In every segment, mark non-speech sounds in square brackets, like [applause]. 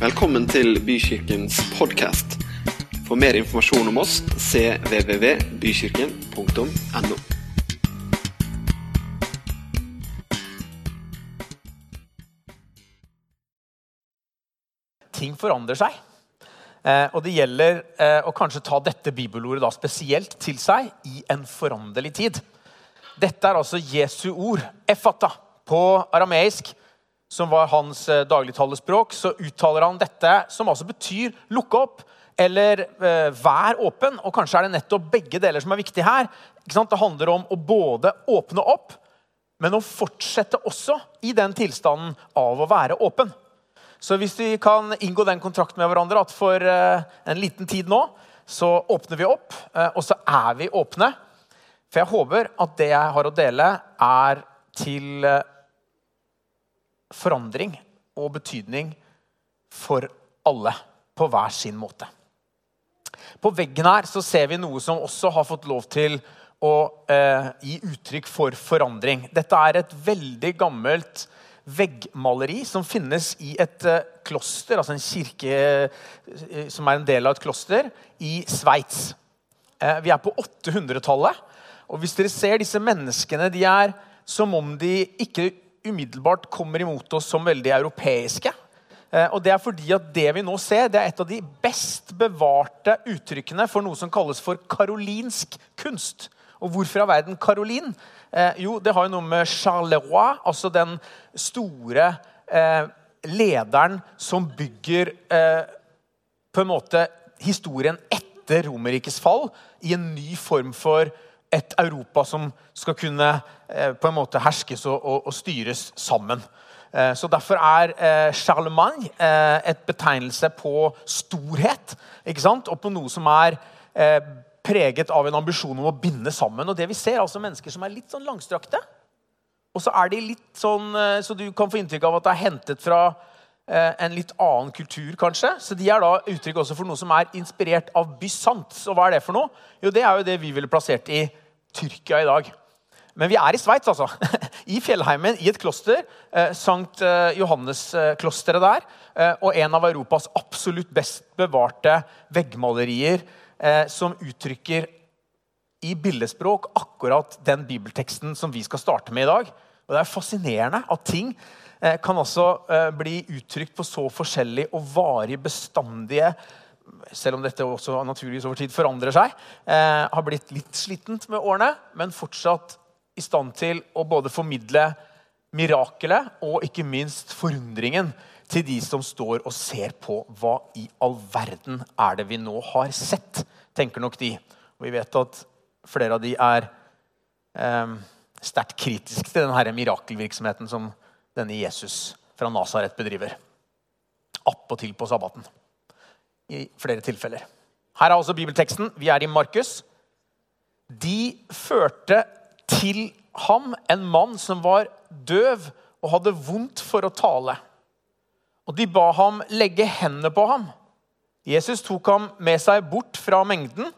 Velkommen til Bykirkens podkast. For mer informasjon om oss cvvvbykirken.no. ting forandrer seg. Eh, og det gjelder eh, å kanskje ta dette bibelordet da spesielt til seg i en foranderlig tid. Dette er altså Jesu ord, efata, På arameisk, som var hans eh, dagligtalespråk, så uttaler han dette, som altså betyr 'lukke opp' eller eh, 'vær åpen'. Og kanskje er det nettopp begge deler som er viktig her. Ikke sant? Det handler om å både åpne opp, men å fortsette også i den tilstanden av å være åpen. Så hvis vi kan inngå den kontrakten med hverandre at for eh, en liten tid nå så åpner vi opp, eh, og så er vi åpne. For jeg håper at det jeg har å dele, er til eh, forandring og betydning for alle på hver sin måte. På veggen her så ser vi noe som også har fått lov til å eh, gi uttrykk for forandring. Dette er et veldig gammelt veggmaleri som finnes i et eh, kloster, altså en kirke eh, som er en del av et kloster, i Sveits. Eh, vi er på 800-tallet. Og hvis dere ser disse menneskene, de er som om de ikke umiddelbart kommer imot oss som veldig europeiske. Eh, Og det er fordi at det vi nå ser, det er et av de best bevarte uttrykkene for noe som kalles for karolinsk kunst. Og hvorfor av verden Karolin? Eh, jo, det har jo noe med Charleroi, altså den store eh, lederen som bygger eh, på en måte historien etter Romerrikets fall i en ny form for et Europa som skal kunne eh, på en måte herskes og, og, og styres sammen. Eh, Så Derfor er eh, Charlemagne et betegnelse på storhet ikke sant? og på noe som er preget av en ambisjon om å binde sammen. Og det vi ser, er altså mennesker som er litt sånn langstrakte. Og så er de litt sånn, så du kan få inntrykk av at det er hentet fra en litt annen kultur, kanskje. Så de er da uttrykk også for noe som er inspirert av Bysants. Og hva er det for noe? Jo, det er jo det vi ville plassert i Tyrkia i dag. Men vi er i Sveits, altså. [laughs] I fjellheimen, i et kloster. Eh, Sankt eh, Johannes-klosteret der. Eh, og en av Europas absolutt best bevarte veggmalerier eh, som uttrykker i billedspråk akkurat den bibelteksten som vi skal starte med i dag. Og Det er fascinerende at ting eh, kan eh, bli uttrykt på så forskjellige og varig bestandige selv om dette også naturligvis over tid forandrer seg, eh, har blitt litt slitent med årene, men fortsatt i stand til å både formidle mirakelet og ikke minst forundringen til de som står og ser på hva i all verden er det vi nå har sett, tenker nok de. Og vi vet at flere av de er eh, sterkt kritiske til denne mirakelvirksomheten som denne Jesus fra Nasaret bedriver. Attpåtil på sabbaten i flere tilfeller. Her er også bibelteksten. Vi er i Markus. De førte til ham en mann som var døv og hadde vondt for å tale. Og de ba ham legge hendene på ham. Jesus tok ham med seg bort fra mengden.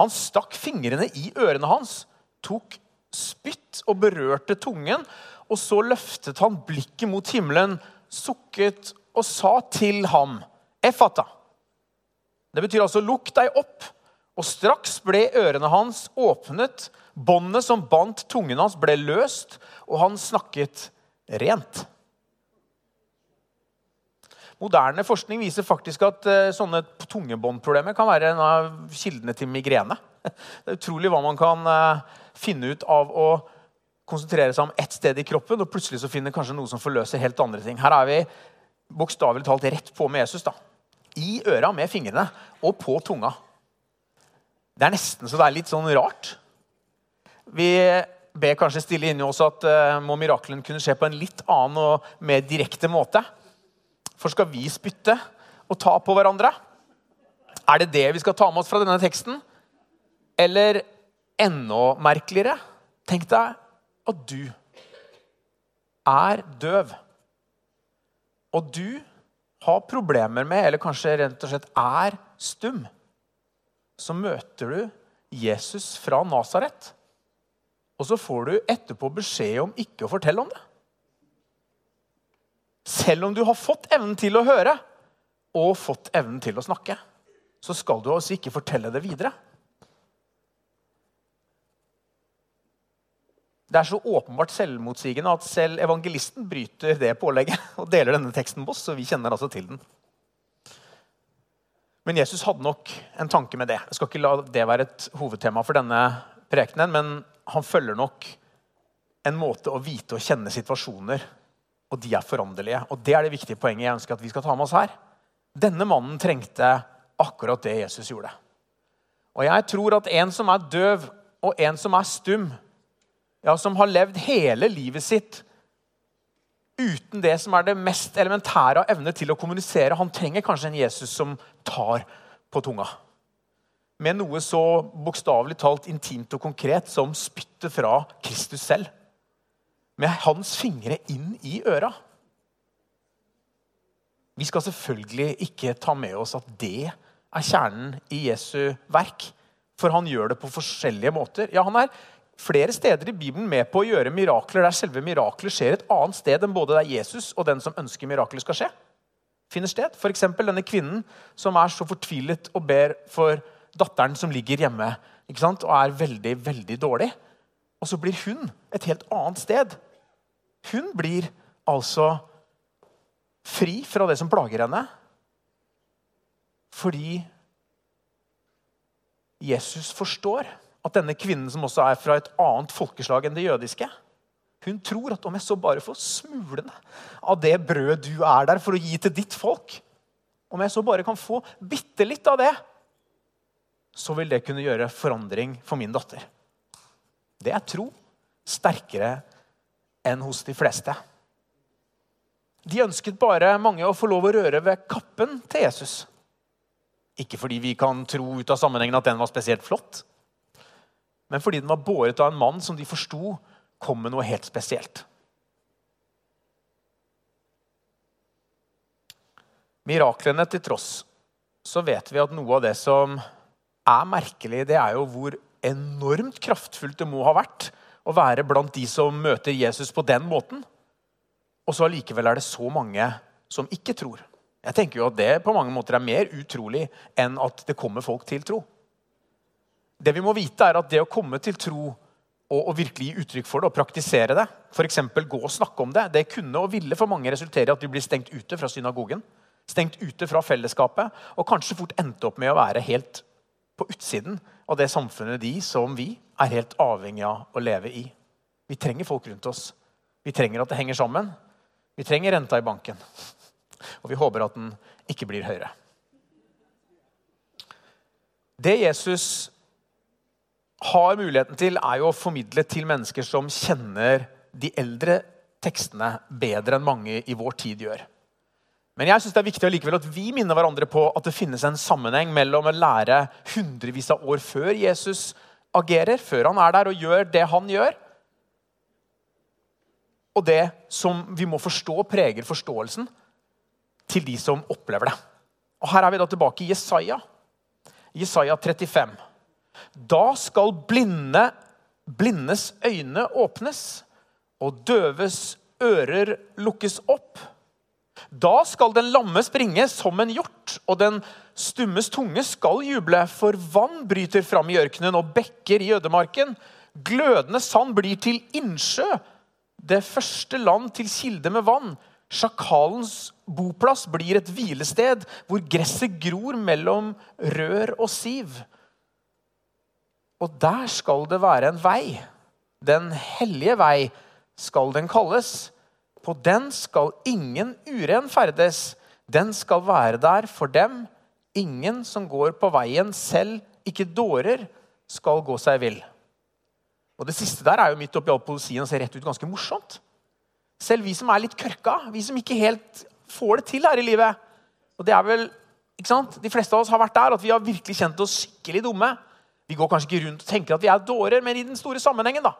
Han stakk fingrene i ørene hans, tok spytt og berørte tungen, og så løftet han blikket mot himmelen, sukket og sa til ham Effata. Det betyr altså 'lukk deg opp'. Og straks ble ørene hans åpnet, båndet som bandt tungen hans, ble løst, og han snakket rent. Moderne forskning viser faktisk at eh, sånne tungebåndproblemer kan være en av kildene til migrene. Det er utrolig hva man kan eh, finne ut av å konsentrere seg om ett sted i kroppen, og plutselig så finner kanskje noe som forløser helt andre ting. Her er vi bokstavelig talt rett på med Jesus. da. I øra med fingrene og på tunga. Det er nesten så det er litt sånn rart. Vi ber kanskje stille inni oss at uh, må mirakelen kunne skje på en litt annen og mer direkte måte. For skal vi spytte og ta på hverandre? Er det det vi skal ta med oss fra denne teksten? Eller enda merkeligere Tenk deg at du er døv. Og du har problemer med, eller kanskje rent og slett er stum. Så møter du Jesus fra Nasaret. Og så får du etterpå beskjed om ikke å fortelle om det. selv om du har fått evnen til å høre og fått evnen til å snakke, så skal du altså ikke fortelle det videre. Det er så åpenbart selvmotsigende at selv evangelisten bryter det pålegget [laughs] og deler denne teksten på oss, så vi kjenner altså til den. Men Jesus hadde nok en tanke med det. Jeg skal ikke la det være et hovedtema for denne prekenen, men han følger nok en måte å vite og kjenne situasjoner, og de er foranderlige. Og Det er det viktige poenget jeg ønsker at vi skal ta med oss her. Denne mannen trengte akkurat det Jesus gjorde. Og jeg tror at en som er døv, og en som er stum, ja, som har levd hele livet sitt uten det som er det mest elementære av evne til å kommunisere. Han trenger kanskje en Jesus som tar på tunga. Med noe så bokstavelig talt intimt og konkret som spyttet fra Kristus selv. Med hans fingre inn i øra. Vi skal selvfølgelig ikke ta med oss at det er kjernen i Jesu verk. For han gjør det på forskjellige måter. Ja, Han er flere steder i Bibelen med på å gjøre mirakler der selve miraklet skjer et annet sted enn både der Jesus og den som ønsker miraklet skal skje. finner sted. F.eks. denne kvinnen som er så fortvilet og ber for datteren som ligger hjemme ikke sant? og er veldig, veldig dårlig. Og så blir hun et helt annet sted. Hun blir altså fri fra det som plager henne. Fordi Jesus forstår at denne kvinnen, som også er fra et annet folkeslag enn det jødiske, hun tror at om jeg så bare får smulene av det brødet du er der for å gi til ditt folk Om jeg så bare kan få bitte litt av det, så vil det kunne gjøre forandring for min datter. Det er tro sterkere enn hos de fleste. De ønsket bare mange å få lov å røre ved kappen til Jesus. Ikke fordi vi kan tro ut av sammenhengen at den var spesielt flott, men fordi den var båret av en mann som de forsto kom med noe helt spesielt. Miraklene til tross så vet vi at noe av det som er merkelig, det er jo hvor enormt kraftfullt det må ha vært å være blant de som møter Jesus på den måten. Og så allikevel er det så mange som ikke tror. Jeg tenker jo at Det på mange måter er mer utrolig enn at det kommer folk til tro. Det vi må vite er at det å komme til tro og, og virkelig gi uttrykk for det og praktisere det, f.eks. gå og snakke om det, det kunne og ville for mange resultere i at de blir stengt ute fra synagogen. Stengt ute fra fellesskapet og kanskje fort endte opp med å være helt på utsiden av det samfunnet de, som vi, er helt avhengig av å leve i. Vi trenger folk rundt oss. Vi trenger at det henger sammen. Vi trenger renta i banken. Og vi håper at den ikke blir høyere. Det Jesus har muligheten til, er jo å formidle til mennesker som kjenner de eldre tekstene bedre enn mange i vår tid gjør. Men jeg synes det er viktig likevel at vi minner hverandre på at det finnes en sammenheng mellom å lære hundrevis av år før Jesus agerer, før han er der og gjør det han gjør, og det som vi må forstå preger forståelsen til de som opplever det. Og Her er vi da tilbake i Jesaja. Jesaja 35. Da skal blinde, blindes øyne åpnes, og døves ører lukkes opp. Da skal den lamme springe som en hjort, og den stummes tunge skal juble, for vann bryter fram i ørkenen og bekker i ødemarken. Glødende sand blir til innsjø, det første land til kilde med vann. Sjakalens boplass blir et hvilested hvor gresset gror mellom rør og siv. Og der skal det være en vei. Den hellige vei skal den kalles. På den skal ingen uren ferdes. Den skal være der for dem. Ingen som går på veien selv, ikke dårer, skal gå seg vill. Og Det siste der er jo midt oppi all poesien ser rett ut ganske morsomt. Selv vi som er litt kørka, vi som ikke helt får det til her i livet. Og det er vel, ikke sant? De fleste av oss har vært der at vi har virkelig kjent oss skikkelig dumme. Vi går kanskje ikke rundt og tenker at vi er dårer, men i den store sammenhengen, da.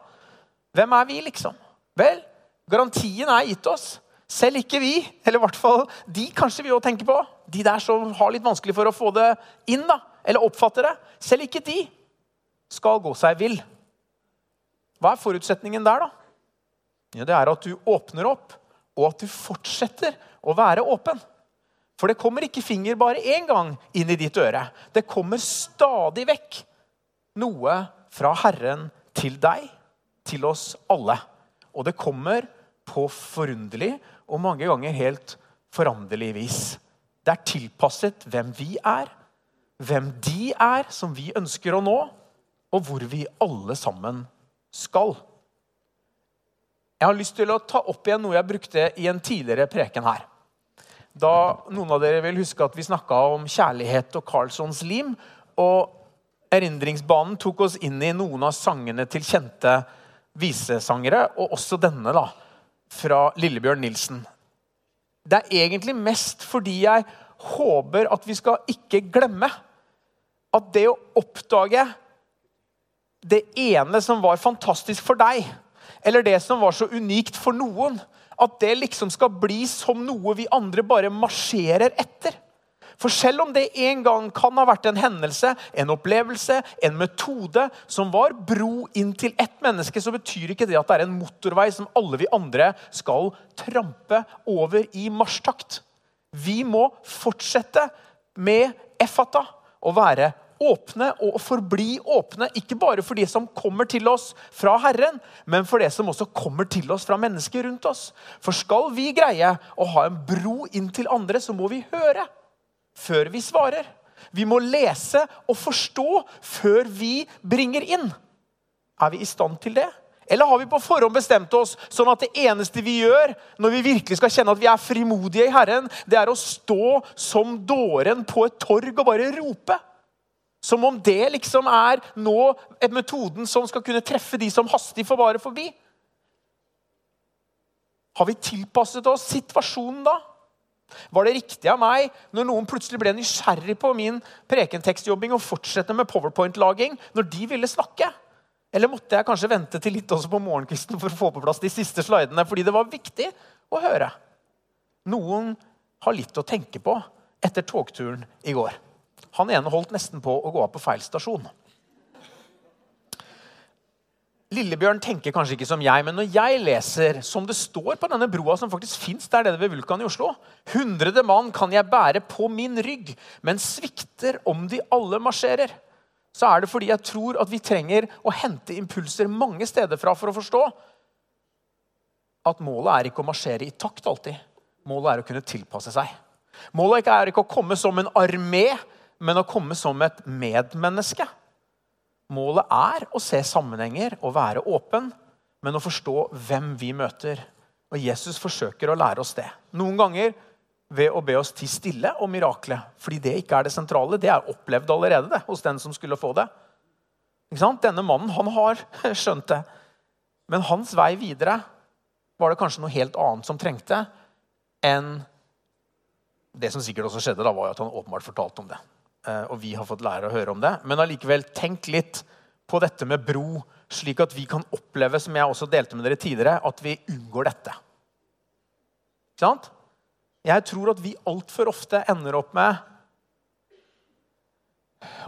Hvem er vi, liksom? Vel, garantien er gitt oss. Selv ikke vi, eller i hvert fall de kanskje vi også tenker på. De der som har litt vanskelig for å få det inn, da, eller oppfatte det. Selv ikke de skal gå seg vill. Hva er forutsetningen der, da? Ja, det er at du åpner opp og at du fortsetter å være åpen. For det kommer ikke finger bare én gang inn i ditt øre. Det kommer stadig vekk noe fra Herren til deg, til oss alle. Og det kommer på forunderlig og mange ganger helt foranderlig vis. Det er tilpasset hvem vi er, hvem de er som vi ønsker å nå, og hvor vi alle sammen skal. Jeg har lyst til å ta opp igjen noe jeg brukte i en tidligere preken her. Da Noen av dere vil huske at vi snakka om kjærlighet og Carlsons lim. og Erindringsbanen tok oss inn i noen av sangene til kjente visesangere, og også denne, da, fra Lillebjørn Nilsen. Det er egentlig mest fordi jeg håper at vi skal ikke glemme at det å oppdage det ene som var fantastisk for deg, eller det som var så unikt for noen, at det liksom skal bli som noe vi andre bare marsjerer etter. For selv om det en gang kan ha vært en hendelse, en opplevelse, en metode som var bro inn til ett menneske, så betyr ikke det at det er en motorvei som alle vi andre skal trampe over i marsjtakt. Vi må fortsette med Efata og være åpne og forbli åpne. Ikke bare for det som kommer til oss fra Herren, men for det som også kommer til oss fra mennesker rundt oss. For skal vi greie å ha en bro inn til andre, så må vi høre før vi svarer. Vi må lese og forstå før vi bringer inn. Er vi i stand til det? Eller har vi på forhånd bestemt oss sånn at det eneste vi gjør når vi virkelig skal kjenne at vi er frimodige i Herren, det er å stå som dåren på et torg og bare rope? Som om det liksom er nå metoden som skal kunne treffe de som hastig får bare forbi? Har vi tilpasset oss situasjonen da? Var det riktig av meg når noen plutselig ble nysgjerrig på min prekentekstjobbing og fortsette med powerpoint-laging når de ville snakke? Eller måtte jeg kanskje vente til litt også på morgenkvisten for å få på plass de siste slidene fordi det var viktig å høre? Noen har litt å tenke på etter togturen i går. Han ene holdt nesten på å gå av på feil stasjon. Lillebjørn tenker kanskje ikke som jeg, men når jeg leser som det står på denne broa som faktisk fins der nede ved Vulkan i Oslo Hundrede mann kan jeg bære på min rygg, men svikter om de alle marsjerer. Så er det fordi jeg tror at vi trenger å hente impulser mange steder fra for å forstå at målet er ikke å marsjere i takt alltid. Målet er å kunne tilpasse seg. Målet er ikke å komme som en armé, men å komme som et medmenneske. Målet er å se sammenhenger og være åpen, men å forstå hvem vi møter. Og Jesus forsøker å lære oss det. Noen ganger ved å be oss til stille om miraklet. Fordi det ikke er det sentrale. Det er opplevd allerede det, hos den som skulle få det. Denne mannen han har [laughs] skjønt det. Men hans vei videre var det kanskje noe helt annet som trengte enn det som sikkert også skjedde, da, var at han åpenbart fortalte om det. Eh, og vi har fått lære å høre om det. Men allikevel, tenk litt på dette med bro, slik at vi kan oppleve, som jeg også delte med dere tidligere, at vi unngår dette. Ikke sant? Jeg tror at vi altfor ofte ender opp med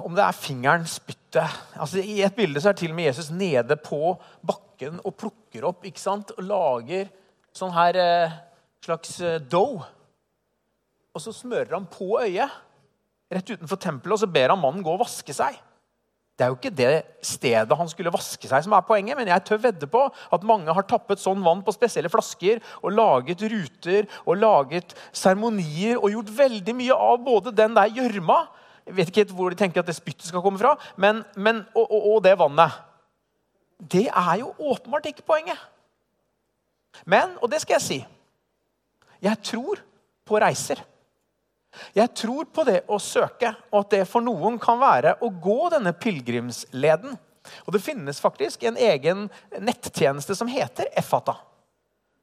om det er fingeren, spyttet altså, I et bilde så er til og med Jesus nede på bakken og plukker opp ikke sant? og lager sånn her eh, slags eh, dough. Og så smører han på øyet rett utenfor tempelet, og så ber han mannen gå og vaske seg. Det er jo ikke det stedet han skulle vaske seg, som er poenget. Men jeg tør vedde på at mange har tappet sånn vann på spesielle flasker og laget ruter og laget seremonier og gjort veldig mye av både den der gjørma Jeg vet ikke helt hvor de tenker at det spyttet skal komme fra, men, men, og, og, og det vannet. Det er jo åpenbart ikke poenget. Men, og det skal jeg si Jeg tror på reiser. Jeg tror på det å søke, og at det for noen kan være å gå denne pilegrimsleden. Og Det finnes faktisk en egen nettjeneste som heter Effata.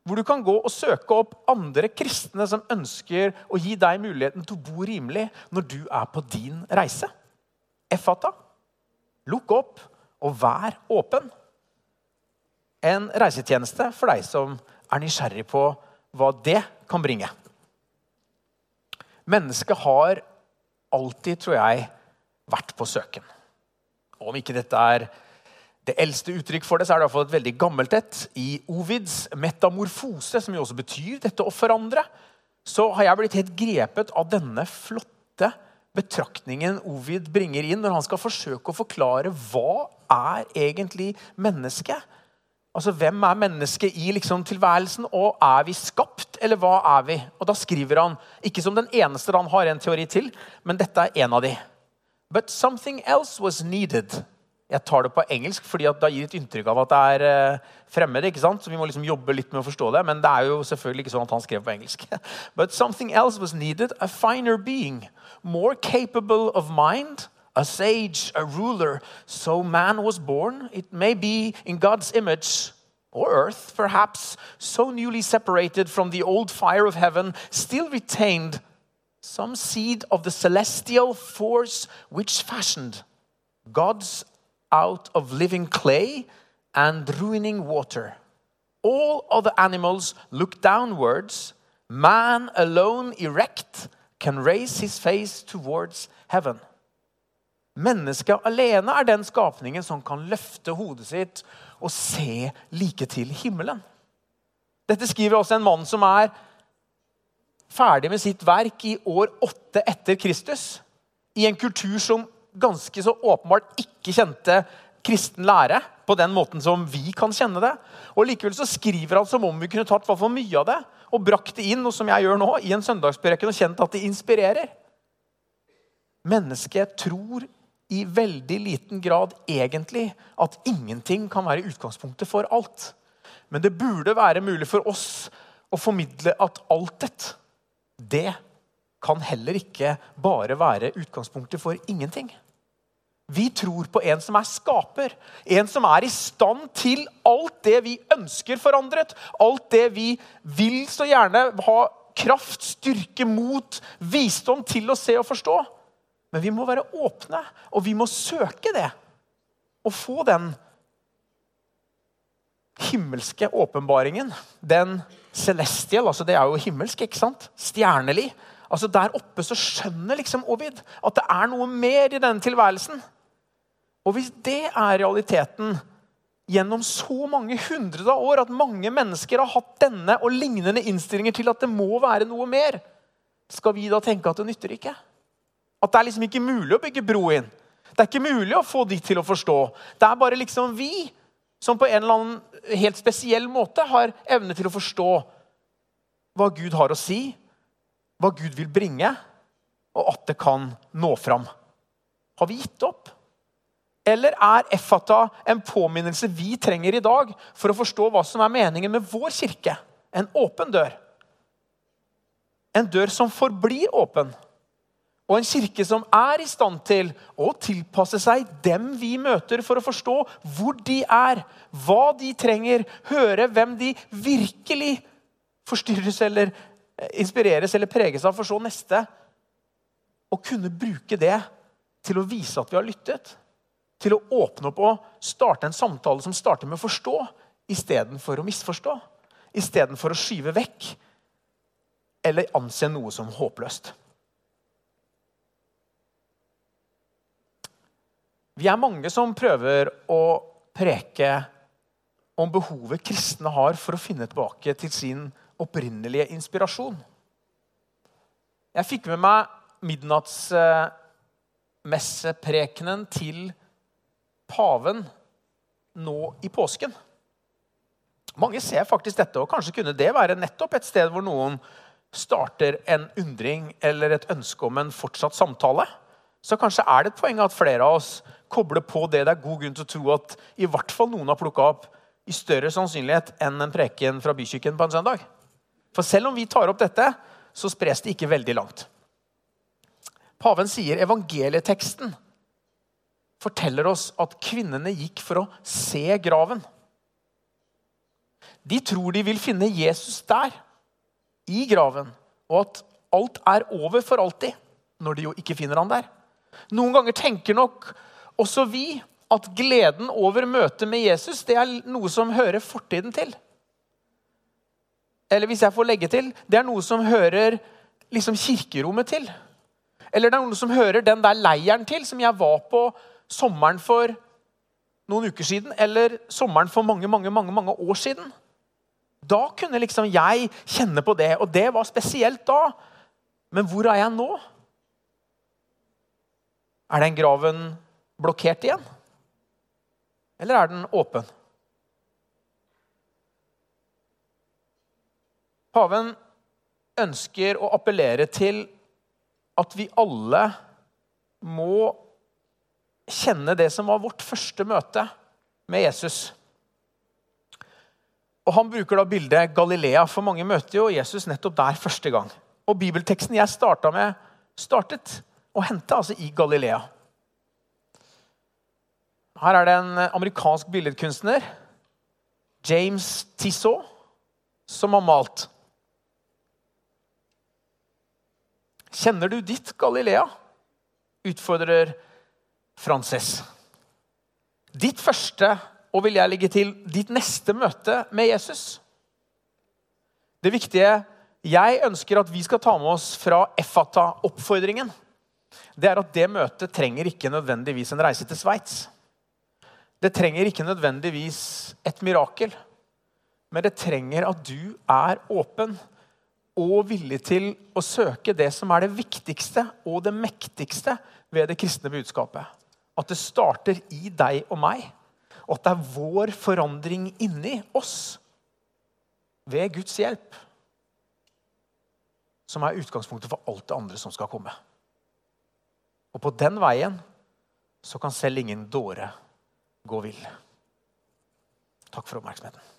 Hvor du kan gå og søke opp andre kristne som ønsker å gi deg muligheten til å bo rimelig når du er på din reise. Effata. Lukk opp og vær åpen. En reisetjeneste for deg som er nysgjerrig på hva det kan bringe. Mennesket har alltid, tror jeg, vært på søken. Og om ikke dette er det eldste uttrykk for det, så er det i hvert fall et veldig gammelt et. I Ovids metamorfose, som jo også betyr dette å forandre, så har jeg blitt helt grepet av denne flotte betraktningen Ovid bringer inn når han skal forsøke å forklare hva er egentlig mennesket. Altså, Hvem er mennesket i liksom, tilværelsen, og er vi skapt, eller hva er vi? Og Da skriver han, ikke som den eneste han har en teori til, men dette er en av de. But something else was needed jeg tar det på engelsk fordi det gir et inntrykk av at det er fremmede. ikke sant? Så vi må liksom jobbe litt med å forstå det. Men det er jo selvfølgelig ikke sånn at han skrev på engelsk. [laughs] But something else was needed, a finer being, more capable of mind, a sage, a ruler. So man was born. It may be in God's image. Or earth, perhaps, so newly separated from the old fire of heaven, still retained some seed of the celestial force which fashioned God's out of living clay and ruining water. All other animals look downwards. Man alone, erect, can raise his face towards heaven. Mennesket alene er den skapningen som kan løfte hodet sitt og se like til himmelen. Dette skriver også en mann som er ferdig med sitt verk i år åtte etter Kristus. I en kultur som ganske så åpenbart ikke kjente kristen lære på den måten som vi kan kjenne det. Og Likevel så skriver han som om vi kunne tatt for mye av det og brakt det inn og som jeg gjør nå, i en søndagspreken og kjent at det inspirerer. Mennesket tror i veldig liten grad egentlig at ingenting kan være utgangspunktet for alt. Men det burde være mulig for oss å formidle at altet, det kan heller ikke bare være utgangspunktet for ingenting. Vi tror på en som er skaper, en som er i stand til alt det vi ønsker forandret. Alt det vi vil så gjerne ha kraft, styrke, mot, visdom til å se og forstå. Men vi må være åpne, og vi må søke det. Og få den himmelske åpenbaringen. Den celestial, altså det er jo himmelsk, ikke sant? Stjernelig. Altså Der oppe så skjønner liksom Ovid at det er noe mer i denne tilværelsen. Og hvis det er realiteten gjennom så mange hundre av år at mange mennesker har hatt denne og lignende innstillinger til at det må være noe mer, skal vi da tenke at det nytter ikke? At det er liksom ikke mulig å bygge bro inn? Det er ikke mulig å få de til å forstå. Det er bare liksom vi som på en eller annen helt spesiell måte har evne til å forstå hva Gud har å si, hva Gud vil bringe, og at det kan nå fram. Har vi gitt opp? Eller er Effata en påminnelse vi trenger i dag for å forstå hva som er meningen med vår kirke? En åpen dør. En dør som forblir åpen. Og en kirke som er i stand til å tilpasse seg dem vi møter, for å forstå hvor de er, hva de trenger, høre hvem de virkelig forstyrres eller inspireres eller preges av, for så neste. Og kunne bruke det til å vise at vi har lyttet til å åpne opp og starte en samtale som starter med å forstå istedenfor å misforstå. Istedenfor å skyve vekk eller anse noe som håpløst. Vi er mange som prøver å preke om behovet kristne har for å finne tilbake til sin opprinnelige inspirasjon. Jeg fikk med meg midnattsmesseprekenen til paven nå i påsken. Mange ser faktisk dette, og kanskje kunne det være nettopp et sted hvor noen starter en undring eller et ønske om en fortsatt samtale. Så kanskje er det et poeng at flere av oss kobler på det det er god grunn til å tro at i hvert fall noen har plukka opp i større sannsynlighet enn en preken fra bykirken på en søndag. For selv om vi tar opp dette, så spres det ikke veldig langt. Paven sier evangelieteksten forteller oss at kvinnene gikk for å se graven. De tror de vil finne Jesus der, i graven, og at alt er over for alltid, når de jo ikke finner han der. Noen ganger tenker nok også vi at gleden over møtet med Jesus det er noe som hører fortiden til. Eller hvis jeg får legge til det er noe som hører liksom kirkerommet til. Eller det er noe som hører den der leiren til som jeg var på sommeren for noen uker siden, eller sommeren for mange, mange, mange, mange år siden. Da kunne liksom jeg kjenne på det, og det var spesielt da. Men hvor er jeg nå? Er den graven blokkert igjen? Eller er den åpen? Paven ønsker å appellere til at vi alle må kjenne det som var vårt første møte med Jesus. Og Han bruker da bildet Galilea, for mange møter jo Jesus nettopp der første gang. Og Bibelteksten jeg starta med, startet og hendte altså i Galilea. Her er det en amerikansk billedkunstner, James Tissot, som har malt. Kjenner du ditt Galilea? utfordrer Frances. Ditt første og vil jeg legge til ditt neste møte med Jesus. Det viktige jeg ønsker at vi skal ta med oss fra Effata-oppfordringen, det er at det møtet trenger ikke nødvendigvis en reise til Sveits. Det trenger ikke nødvendigvis et mirakel, men det trenger at du er åpen og villig til å søke det som er det viktigste og det mektigste ved det kristne budskapet. At det starter i deg og meg, og at det er vår forandring inni oss ved Guds hjelp som er utgangspunktet for alt det andre som skal komme. Og på den veien så kan selv ingen dåre gå vill. Takk for oppmerksomheten.